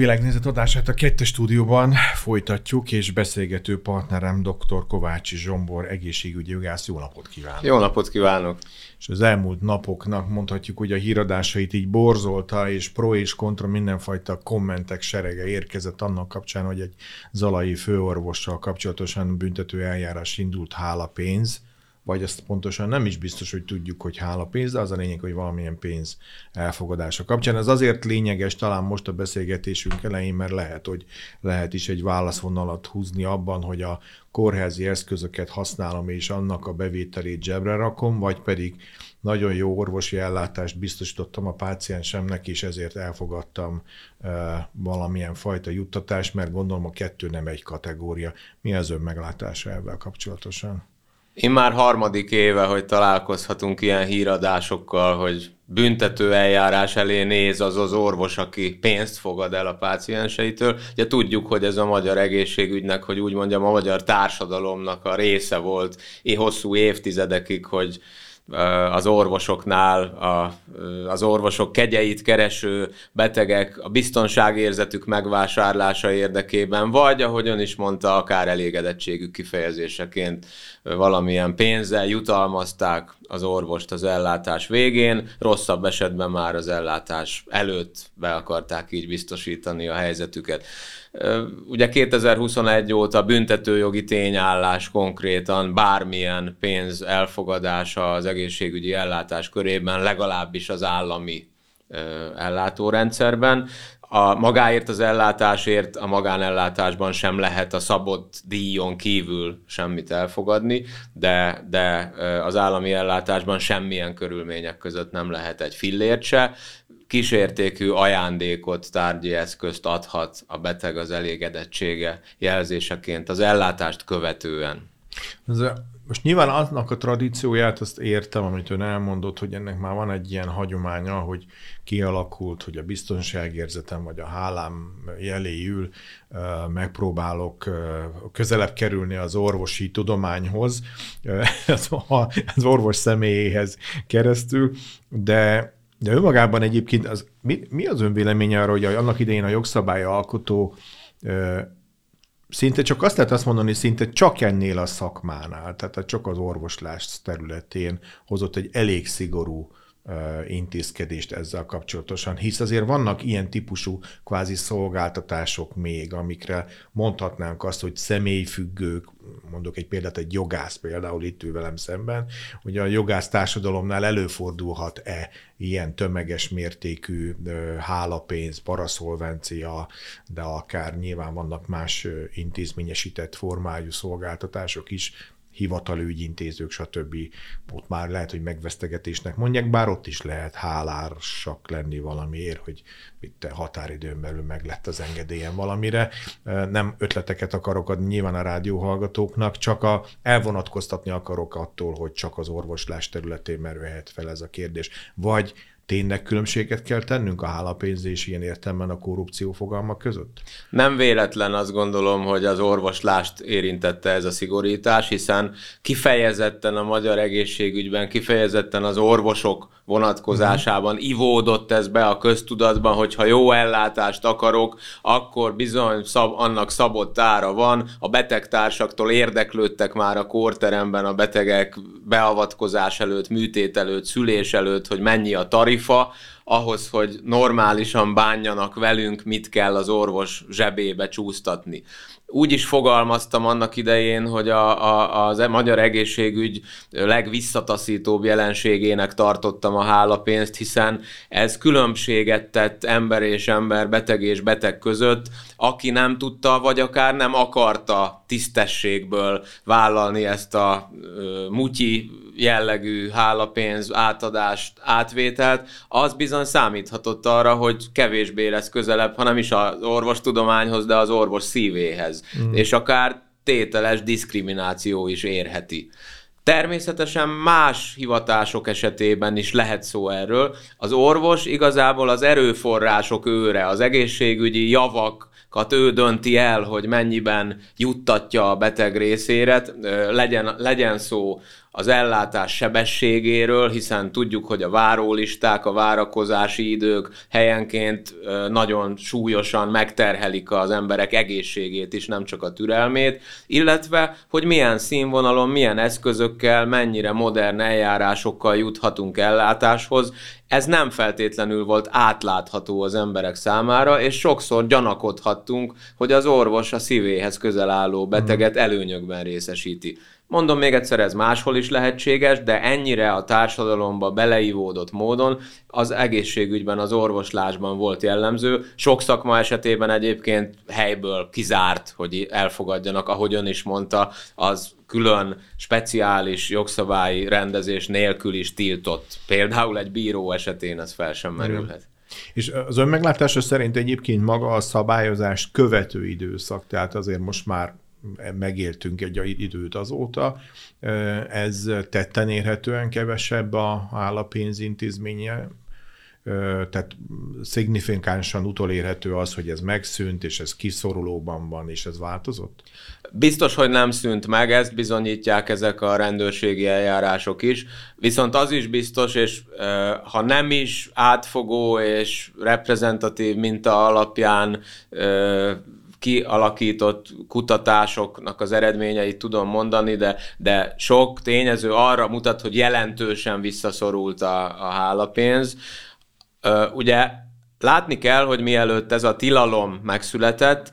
világnézet adását a kettes stúdióban folytatjuk, és beszélgető partnerem dr. Kovácsi Zsombor, egészségügyi jogász. Jó napot kívánok! Jó napot kívánok! És az elmúlt napoknak mondhatjuk, hogy a híradásait így borzolta, és pro és kontra mindenfajta kommentek serege érkezett annak kapcsán, hogy egy zalai főorvossal kapcsolatosan büntető eljárás indult hála pénz vagy azt pontosan nem is biztos, hogy tudjuk, hogy hála pénz, de az a lényeg, hogy valamilyen pénz elfogadása kapcsán. Ez azért lényeges talán most a beszélgetésünk elején, mert lehet, hogy lehet is egy válaszvonalat húzni abban, hogy a kórházi eszközöket használom, és annak a bevételét zsebre rakom, vagy pedig nagyon jó orvosi ellátást biztosítottam a páciensemnek, és ezért elfogadtam e, valamilyen fajta juttatást, mert gondolom a kettő nem egy kategória. Mi az ön meglátása ebben kapcsolatosan? Én már harmadik éve, hogy találkozhatunk ilyen híradásokkal, hogy büntető eljárás elé néz az az orvos, aki pénzt fogad el a pácienseitől. Ugye tudjuk, hogy ez a magyar egészségügynek, hogy úgy mondjam, a magyar társadalomnak a része volt én hosszú évtizedekig, hogy az orvosoknál, a, az orvosok kegyeit kereső betegek a biztonságérzetük megvásárlása érdekében, vagy, ahogyan is mondta, akár elégedettségük kifejezéseként valamilyen pénzzel jutalmazták az orvost az ellátás végén, rosszabb esetben már az ellátás előtt be akarták így biztosítani a helyzetüket. Ugye 2021 óta büntetőjogi tényállás konkrétan bármilyen pénz elfogadása az egészségügyi ellátás körében, legalábbis az állami ellátórendszerben. A magáért az ellátásért a magánellátásban sem lehet a szabott díjon kívül semmit elfogadni, de, de az állami ellátásban semmilyen körülmények között nem lehet egy fillért se kísértékű ajándékot, tárgyi eszközt adhat a beteg az elégedettsége jelzéseként az ellátást követően. Ez most nyilván aznak a tradícióját azt értem, amit ön elmondott, hogy ennek már van egy ilyen hagyománya, hogy kialakult, hogy a biztonságérzetem vagy a hálám jeléül megpróbálok közelebb kerülni az orvosi tudományhoz, az orvos személyéhez keresztül, de de önmagában egyébként az, mi, mi az ön véleménye arra, hogy annak idején a jogszabály alkotó ö, szinte csak azt lehet azt mondani, szinte csak ennél a szakmánál, tehát csak az orvoslás területén hozott egy elég szigorú intézkedést ezzel kapcsolatosan, hisz azért vannak ilyen típusú kvázi szolgáltatások még, amikre mondhatnánk azt, hogy személyfüggők, mondok egy példát, egy jogász például itt ül velem szemben, hogy a jogász társadalomnál előfordulhat-e ilyen tömeges mértékű hálapénz, paraszolvencia, de akár nyilván vannak más intézményesített formájú szolgáltatások is, hivatali ügyintézők, stb. Ott már lehet, hogy megvesztegetésnek mondják, bár ott is lehet hálársak lenni valamiért, hogy itt határidőn belül meg lett az engedélyem valamire. Nem ötleteket akarok adni nyilván a rádióhallgatóknak, csak a, elvonatkoztatni akarok attól, hogy csak az orvoslás területén merülhet fel ez a kérdés. Vagy tényleg különbséget kell tennünk a hálapénz és ilyen értelemben a korrupció fogalmak között? Nem véletlen azt gondolom, hogy az orvoslást érintette ez a szigorítás, hiszen kifejezetten a magyar egészségügyben, kifejezetten az orvosok vonatkozásában uh-huh. ivódott ez be a köztudatban, hogy ha jó ellátást akarok, akkor bizony szab, annak szabott ára van. A betegtársaktól érdeklődtek már a kórteremben a betegek beavatkozás előtt, műtét előtt, szülés előtt, hogy mennyi a tarifa, ahhoz, hogy normálisan bánjanak velünk, mit kell az orvos zsebébe csúsztatni. Úgy is fogalmaztam annak idején, hogy a, a, az magyar egészségügy legvisszataszítóbb jelenségének tartottam a hálapénzt, hiszen ez különbséget tett ember és ember, beteg és beteg között, aki nem tudta, vagy akár nem akarta tisztességből vállalni ezt a ö, mutyi jellegű hálapénz átadást, átvételt, az bizony számíthatott arra, hogy kevésbé lesz közelebb, hanem is az orvostudományhoz, de az orvos szívéhez. Mm. És akár tételes diszkrimináció is érheti. Természetesen más hivatások esetében is lehet szó erről. Az orvos igazából az erőforrások őre, az egészségügyi javak ő dönti el, hogy mennyiben juttatja a beteg részére, legyen, legyen szó az ellátás sebességéről, hiszen tudjuk, hogy a várólisták, a várakozási idők helyenként nagyon súlyosan megterhelik az emberek egészségét is, nem csak a türelmét, illetve, hogy milyen színvonalon, milyen eszközökkel, mennyire modern eljárásokkal juthatunk ellátáshoz, ez nem feltétlenül volt átlátható az emberek számára, és sokszor gyanakodhattunk, hogy az orvos a szívéhez közel álló beteget mhm. előnyökben részesíti. Mondom még egyszer, ez máshol is lehetséges, de ennyire a társadalomba beleivódott módon az egészségügyben, az orvoslásban volt jellemző. Sok szakma esetében egyébként helyből kizárt, hogy elfogadjanak, ahogy ön is mondta, az külön speciális jogszabályi rendezés nélkül is tiltott. Például egy bíró esetén ez fel sem merülhet. És az ön meglátása szerint egyébként maga a szabályozást követő időszak, tehát azért most már megéltünk egy időt azóta, ez tetten érhetően kevesebb a állapénzintézménye, tehát szignifikánsan utolérhető az, hogy ez megszűnt, és ez kiszorulóban van, és ez változott? Biztos, hogy nem szűnt meg, ezt bizonyítják ezek a rendőrségi eljárások is, viszont az is biztos, és ha nem is átfogó és reprezentatív minta alapján kialakított kutatásoknak az eredményeit tudom mondani, de, de sok tényező arra mutat, hogy jelentősen visszaszorult a, a hálapénz. Ugye látni kell, hogy mielőtt ez a tilalom megszületett,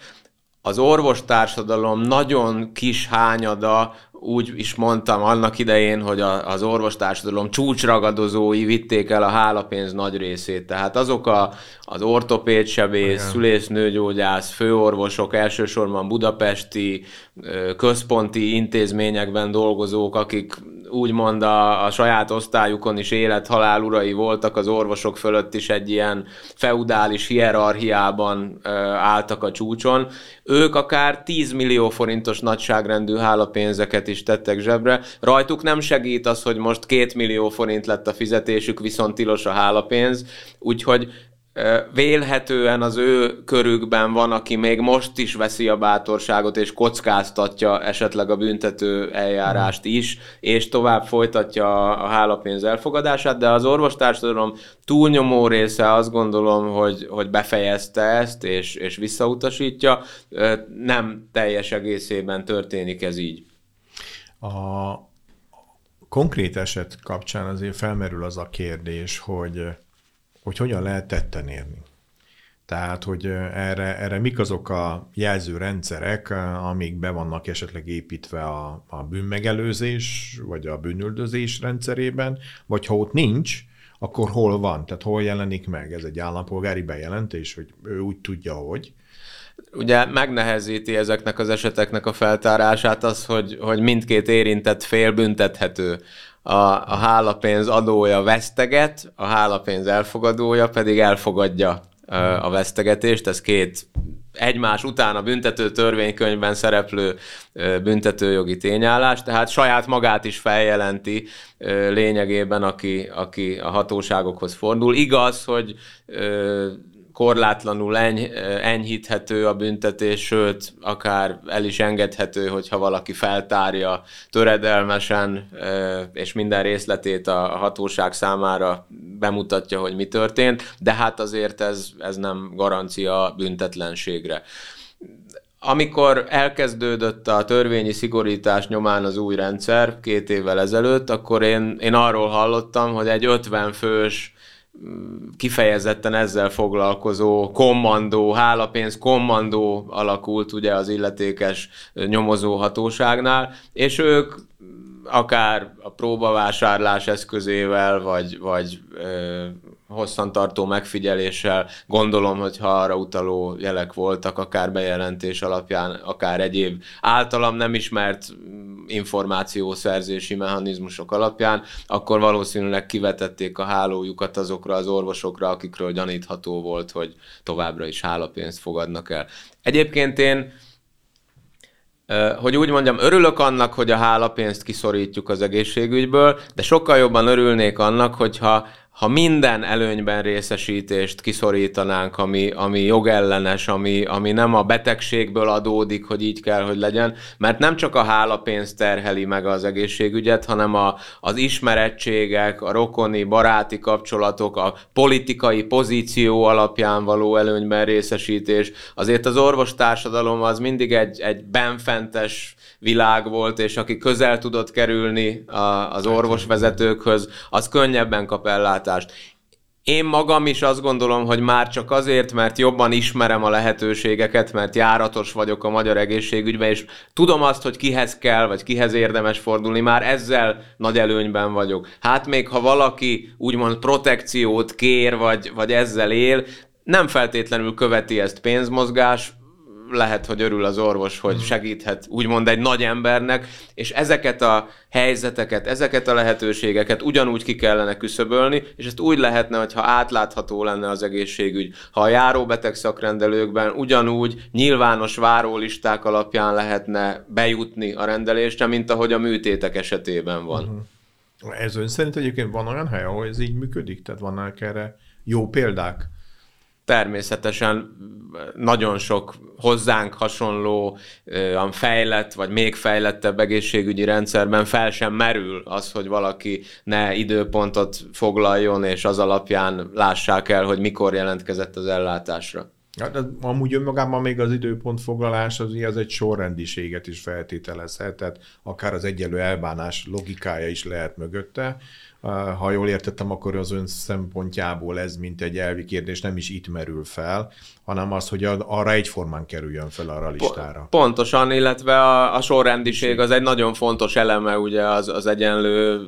az orvostársadalom nagyon kis hányada úgy is mondtam annak idején, hogy a, az orvostársadalom csúcsragadozói vitték el a hálapénz nagy részét. Tehát azok a, az ortopédsebész, szülésznőgyógyász, főorvosok, elsősorban budapesti központi intézményekben dolgozók, akik úgymond a, a saját osztályukon is élet-halál urai voltak, az orvosok fölött is egy ilyen feudális hierarchiában ö, álltak a csúcson. Ők akár 10 millió forintos nagyságrendű hálapénzeket is tettek zsebre. Rajtuk nem segít az, hogy most 2 millió forint lett a fizetésük, viszont tilos a hálapénz, úgyhogy vélhetően az ő körükben van, aki még most is veszi a bátorságot és kockáztatja esetleg a büntető eljárást is, és tovább folytatja a hálapénz elfogadását, de az orvostársadalom túlnyomó része azt gondolom, hogy, hogy befejezte ezt, és, és visszautasítja. Nem teljes egészében történik ez így. A konkrét eset kapcsán azért felmerül az a kérdés, hogy hogy hogyan lehet tetten érni. Tehát, hogy erre, erre mik azok a jelzőrendszerek, amik be vannak esetleg építve a, a bűnmegelőzés, vagy a bűnüldözés rendszerében, vagy ha ott nincs, akkor hol van? Tehát hol jelenik meg? Ez egy állampolgári bejelentés, hogy ő úgy tudja, hogy. Ugye megnehezíti ezeknek az eseteknek a feltárását az, hogy, hogy mindkét érintett fél büntethető a, a hálapénz adója veszteget, a hálapénz elfogadója pedig elfogadja a vesztegetést. Ez két egymás után a büntető törvénykönyvben szereplő büntetőjogi tényállás, tehát saját magát is feljelenti lényegében, aki, aki a hatóságokhoz fordul. Igaz, hogy korlátlanul eny, enyhíthető a büntetés, sőt, akár el is engedhető, hogyha valaki feltárja töredelmesen, és minden részletét a hatóság számára bemutatja, hogy mi történt, de hát azért ez, ez nem garancia büntetlenségre. Amikor elkezdődött a törvényi szigorítás nyomán az új rendszer két évvel ezelőtt, akkor én, én arról hallottam, hogy egy 50 fős kifejezetten ezzel foglalkozó kommandó, hálapénz kommandó alakult ugye az illetékes nyomozó hatóságnál, és ők akár a próbavásárlás eszközével, vagy, vagy ö, hosszantartó megfigyeléssel gondolom, hogy ha arra utaló jelek voltak, akár bejelentés alapján, akár egyéb általam nem ismert információszerzési mechanizmusok alapján, akkor valószínűleg kivetették a hálójukat azokra az orvosokra, akikről gyanítható volt, hogy továbbra is hálapénzt fogadnak el. Egyébként én hogy úgy mondjam, örülök annak, hogy a hálapénzt kiszorítjuk az egészségügyből, de sokkal jobban örülnék annak, hogyha ha minden előnyben részesítést kiszorítanánk, ami, ami jogellenes, ami, ami nem a betegségből adódik, hogy így kell, hogy legyen, mert nem csak a hálapénz terheli meg az egészségügyet, hanem a, az ismerettségek, a rokoni, baráti kapcsolatok, a politikai pozíció alapján való előnyben részesítés. Azért az orvostársadalom az mindig egy, egy benfentes világ volt, és aki közel tudott kerülni a, az orvosvezetőkhöz, az könnyebben kap ellátást. Én magam is azt gondolom, hogy már csak azért, mert jobban ismerem a lehetőségeket, mert járatos vagyok a magyar egészségügyben, és tudom azt, hogy kihez kell, vagy kihez érdemes fordulni, már ezzel nagy előnyben vagyok. Hát még ha valaki úgymond protekciót kér, vagy, vagy ezzel él, nem feltétlenül követi ezt pénzmozgás, lehet, hogy örül az orvos, hogy hmm. segíthet úgymond egy nagy embernek, és ezeket a helyzeteket, ezeket a lehetőségeket ugyanúgy ki kellene küszöbölni, és ezt úgy lehetne, hogyha átlátható lenne az egészségügy. Ha a járóbeteg szakrendelőkben ugyanúgy nyilvános várólisták alapján lehetne bejutni a rendelésre, mint ahogy a műtétek esetében van. Uh-huh. Ez ön szerint egyébként van olyan hely, ahol ez így működik? Tehát vannak erre jó példák? Természetesen nagyon sok hozzánk hasonló, fejlett, vagy még fejlettebb egészségügyi rendszerben fel sem merül az, hogy valaki ne időpontot foglaljon, és az alapján lássák el, hogy mikor jelentkezett az ellátásra. Hát amúgy önmagában még az időpont foglalás az, az egy sorrendiséget is feltételezhet, tehát akár az egyenlő elbánás logikája is lehet mögötte ha jól értettem, akkor az ön szempontjából ez, mint egy elvi kérdés, nem is itt merül fel, hanem az, hogy arra egyformán kerüljön fel arra a listára. Pontosan, illetve a, a sorrendiség az egy nagyon fontos eleme ugye az, az egyenlő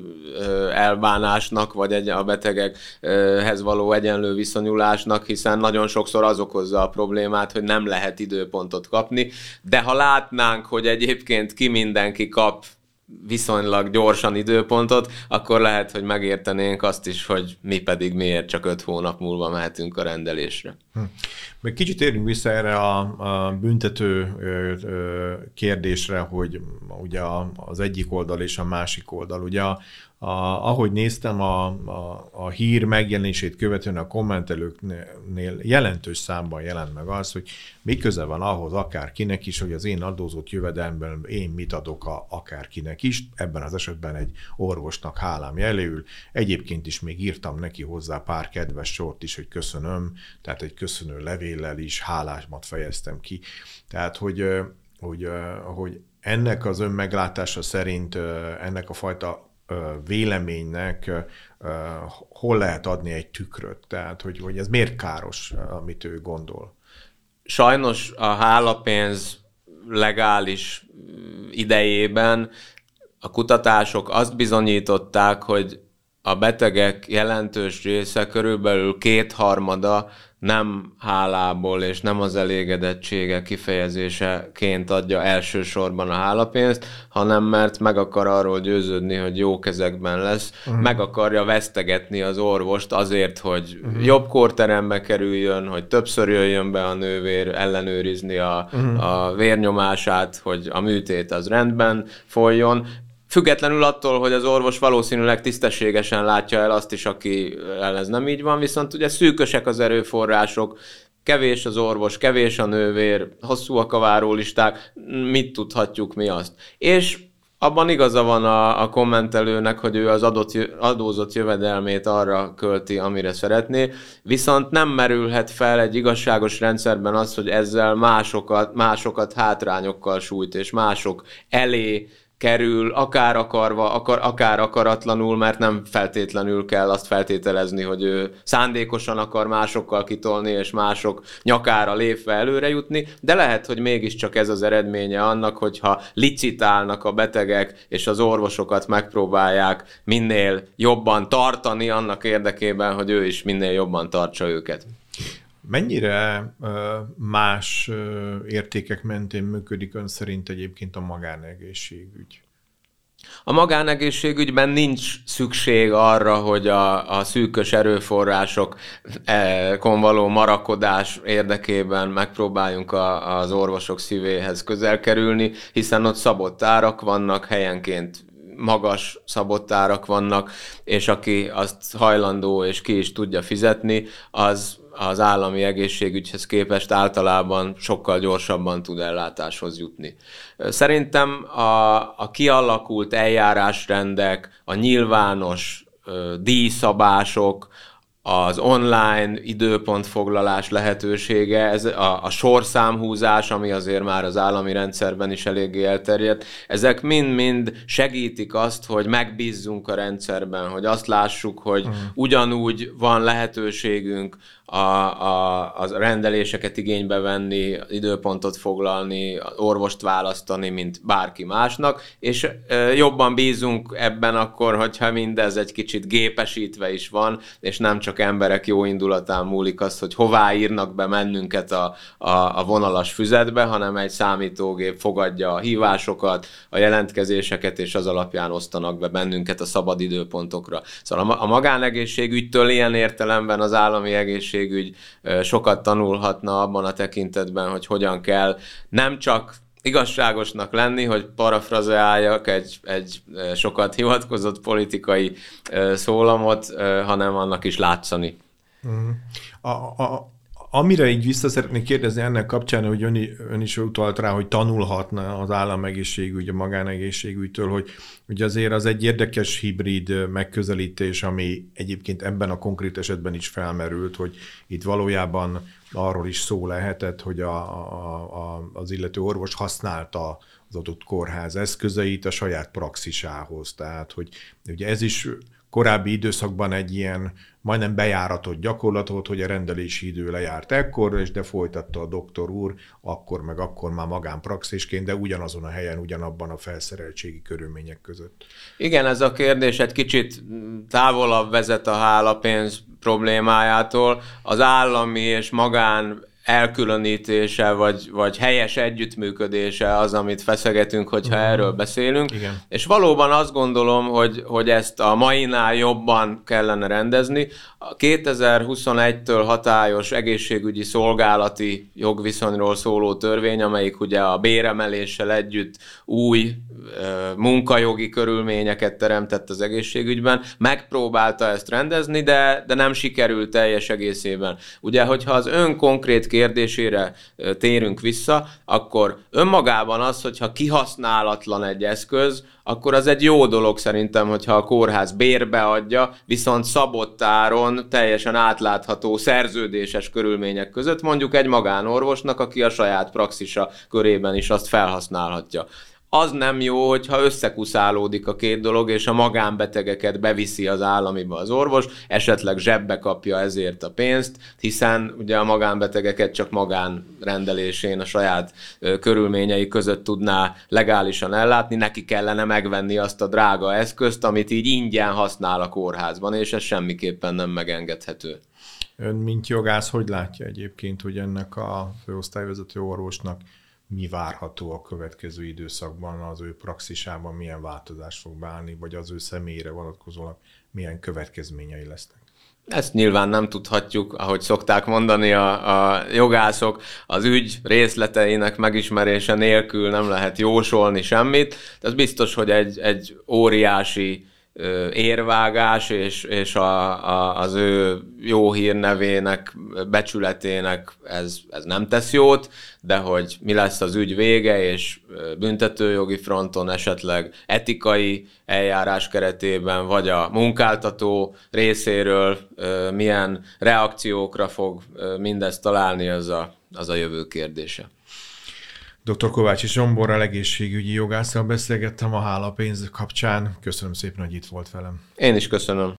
elbánásnak, vagy egy, a betegekhez való egyenlő viszonyulásnak, hiszen nagyon sokszor az okozza a problémát, hogy nem lehet időpontot kapni, de ha látnánk, hogy egyébként ki mindenki kap viszonylag gyorsan időpontot, akkor lehet, hogy megértenénk azt is, hogy mi pedig miért csak öt hónap múlva mehetünk a rendelésre. Hm. Még kicsit érünk vissza erre a, a büntető kérdésre, hogy ugye az egyik oldal és a másik oldal. Ugye a, a, ahogy néztem a, a, a hír megjelenését követően a kommentelőknél jelentős számban jelent meg az, hogy mi köze van ahhoz akárkinek is, hogy az én adózott jövedelmben én mit adok a, akárkinek is, ebben az esetben egy orvosnak hálám jelöl. Egyébként is még írtam neki hozzá pár kedves sort is, hogy köszönöm, tehát egy köszönő levéllel is hálásmat fejeztem ki. Tehát, hogy, hogy, hogy ennek az önmeglátása szerint ennek a fajta véleménynek hol lehet adni egy tükröt, tehát hogy, hogy ez miért káros, amit ő gondol. Sajnos a hálapénz legális idejében a kutatások azt bizonyították, hogy a betegek jelentős része, körülbelül kétharmada nem hálából és nem az elégedettsége kifejezéseként adja elsősorban a hálapénzt, hanem mert meg akar arról győződni, hogy jó kezekben lesz, uh-huh. meg akarja vesztegetni az orvost azért, hogy uh-huh. jobb kórterembe kerüljön, hogy többször jöjjön be a nővér ellenőrizni a, uh-huh. a vérnyomását, hogy a műtét az rendben folyjon, Függetlenül attól, hogy az orvos valószínűleg tisztességesen látja el azt is, aki ez nem így van, viszont ugye szűkösek az erőforrások, kevés az orvos, kevés a nővér, hosszúak a várólisták, mit tudhatjuk mi azt. És abban igaza van a, a kommentelőnek, hogy ő az adott, adózott jövedelmét arra költi, amire szeretné, viszont nem merülhet fel egy igazságos rendszerben az, hogy ezzel másokat, másokat hátrányokkal sújt, és mások elé kerül, akár akarva, akar, akár akaratlanul, mert nem feltétlenül kell azt feltételezni, hogy ő szándékosan akar másokkal kitolni, és mások nyakára lépve előre jutni, de lehet, hogy mégiscsak ez az eredménye annak, hogyha licitálnak a betegek, és az orvosokat megpróbálják minél jobban tartani annak érdekében, hogy ő is minél jobban tartsa őket. Mennyire más értékek mentén működik ön szerint egyébként a magánegészségügy? A magánegészségügyben nincs szükség arra, hogy a, a szűkös erőforrásokon e, való marakodás érdekében megpróbáljunk a, az orvosok szívéhez közel kerülni, hiszen ott szabott árak vannak, helyenként magas szabottárak vannak, és aki azt hajlandó és ki is tudja fizetni, az az állami egészségügyhez képest általában sokkal gyorsabban tud ellátáshoz jutni. Szerintem a, a kialakult eljárásrendek, a nyilvános díjszabások, az online időpontfoglalás lehetősége, ez a, a sorszámhúzás, ami azért már az állami rendszerben is eléggé elterjedt, ezek mind-mind segítik azt, hogy megbízzunk a rendszerben, hogy azt lássuk, hogy uh-huh. ugyanúgy van lehetőségünk a, a, a rendeléseket igénybe venni, időpontot foglalni, orvost választani, mint bárki másnak, és jobban bízunk ebben akkor, hogyha mindez egy kicsit gépesítve is van, és nem csak emberek jó indulatán múlik az, hogy hová írnak be mennünket a, a, a vonalas füzetbe, hanem egy számítógép fogadja a hívásokat, a jelentkezéseket, és az alapján osztanak be bennünket a szabad időpontokra. Szóval a, a magánegészségügytől ilyen értelemben az állami egészség egészségügy sokat tanulhatna abban a tekintetben, hogy hogyan kell nem csak igazságosnak lenni, hogy parafrazeáljak egy, egy sokat hivatkozott politikai szólamot, hanem annak is látszani. Mm. A, a, Amire így vissza szeretnék kérdezni ennek kapcsán, hogy ön, ön is utalt rá, hogy tanulhatna az államegészségügy, a magánegészségügytől, hogy, hogy azért az egy érdekes hibrid megközelítés, ami egyébként ebben a konkrét esetben is felmerült, hogy itt valójában arról is szó lehetett, hogy a, a, a, az illető orvos használta az adott kórház eszközeit a saját praxisához. Tehát, hogy ugye ez is korábbi időszakban egy ilyen majdnem bejáratott gyakorlatot, hogy a rendelési idő lejárt ekkor, és de folytatta a doktor úr, akkor meg akkor már magánpraxisként, de ugyanazon a helyen, ugyanabban a felszereltségi körülmények között. Igen, ez a kérdés egy kicsit távolabb vezet a hálapénz problémájától. Az állami és magán elkülönítése, vagy, vagy helyes együttműködése az, amit feszegetünk, hogyha uh-huh. erről beszélünk. Igen. És valóban azt gondolom, hogy, hogy ezt a mainál jobban kellene rendezni. A 2021-től hatályos egészségügyi szolgálati jogviszonyról szóló törvény, amelyik ugye a béremeléssel együtt új munkajogi körülményeket teremtett az egészségügyben, megpróbálta ezt rendezni, de, de nem sikerült teljes egészében. Ugye, hogyha az ön konkrét kérdésére térünk vissza, akkor önmagában az, hogyha kihasználatlan egy eszköz, akkor az egy jó dolog szerintem, hogyha a kórház bérbe adja, viszont szabottáron teljesen átlátható szerződéses körülmények között mondjuk egy magánorvosnak, aki a saját praxisa körében is azt felhasználhatja az nem jó, hogyha összekuszálódik a két dolog, és a magánbetegeket beviszi az államiba az orvos, esetleg zsebbe kapja ezért a pénzt, hiszen ugye a magánbetegeket csak magán rendelésén a saját ö, körülményei között tudná legálisan ellátni, neki kellene megvenni azt a drága eszközt, amit így ingyen használ a kórházban, és ez semmiképpen nem megengedhető. Ön, mint jogász, hogy látja egyébként, hogy ennek a főosztályvezető orvosnak mi várható a következő időszakban az ő praxisában, milyen változás fog beállni, vagy az ő személyére vonatkozólag milyen következményei lesznek. Ezt nyilván nem tudhatjuk, ahogy szokták mondani a, a jogászok, az ügy részleteinek megismerése nélkül nem lehet jósolni semmit. Ez biztos, hogy egy, egy óriási érvágás, és, és a, a, az ő jó hírnevének, becsületének ez, ez nem tesz jót, de hogy mi lesz az ügy vége, és büntetőjogi fronton esetleg etikai eljárás keretében, vagy a munkáltató részéről milyen reakciókra fog mindezt találni, az a, az a jövő kérdése. Dr. Kovácsi Zsomborral egészségügyi jogásszal beszélgettem a hálapénz kapcsán. Köszönöm szépen, hogy itt volt velem. Én is köszönöm.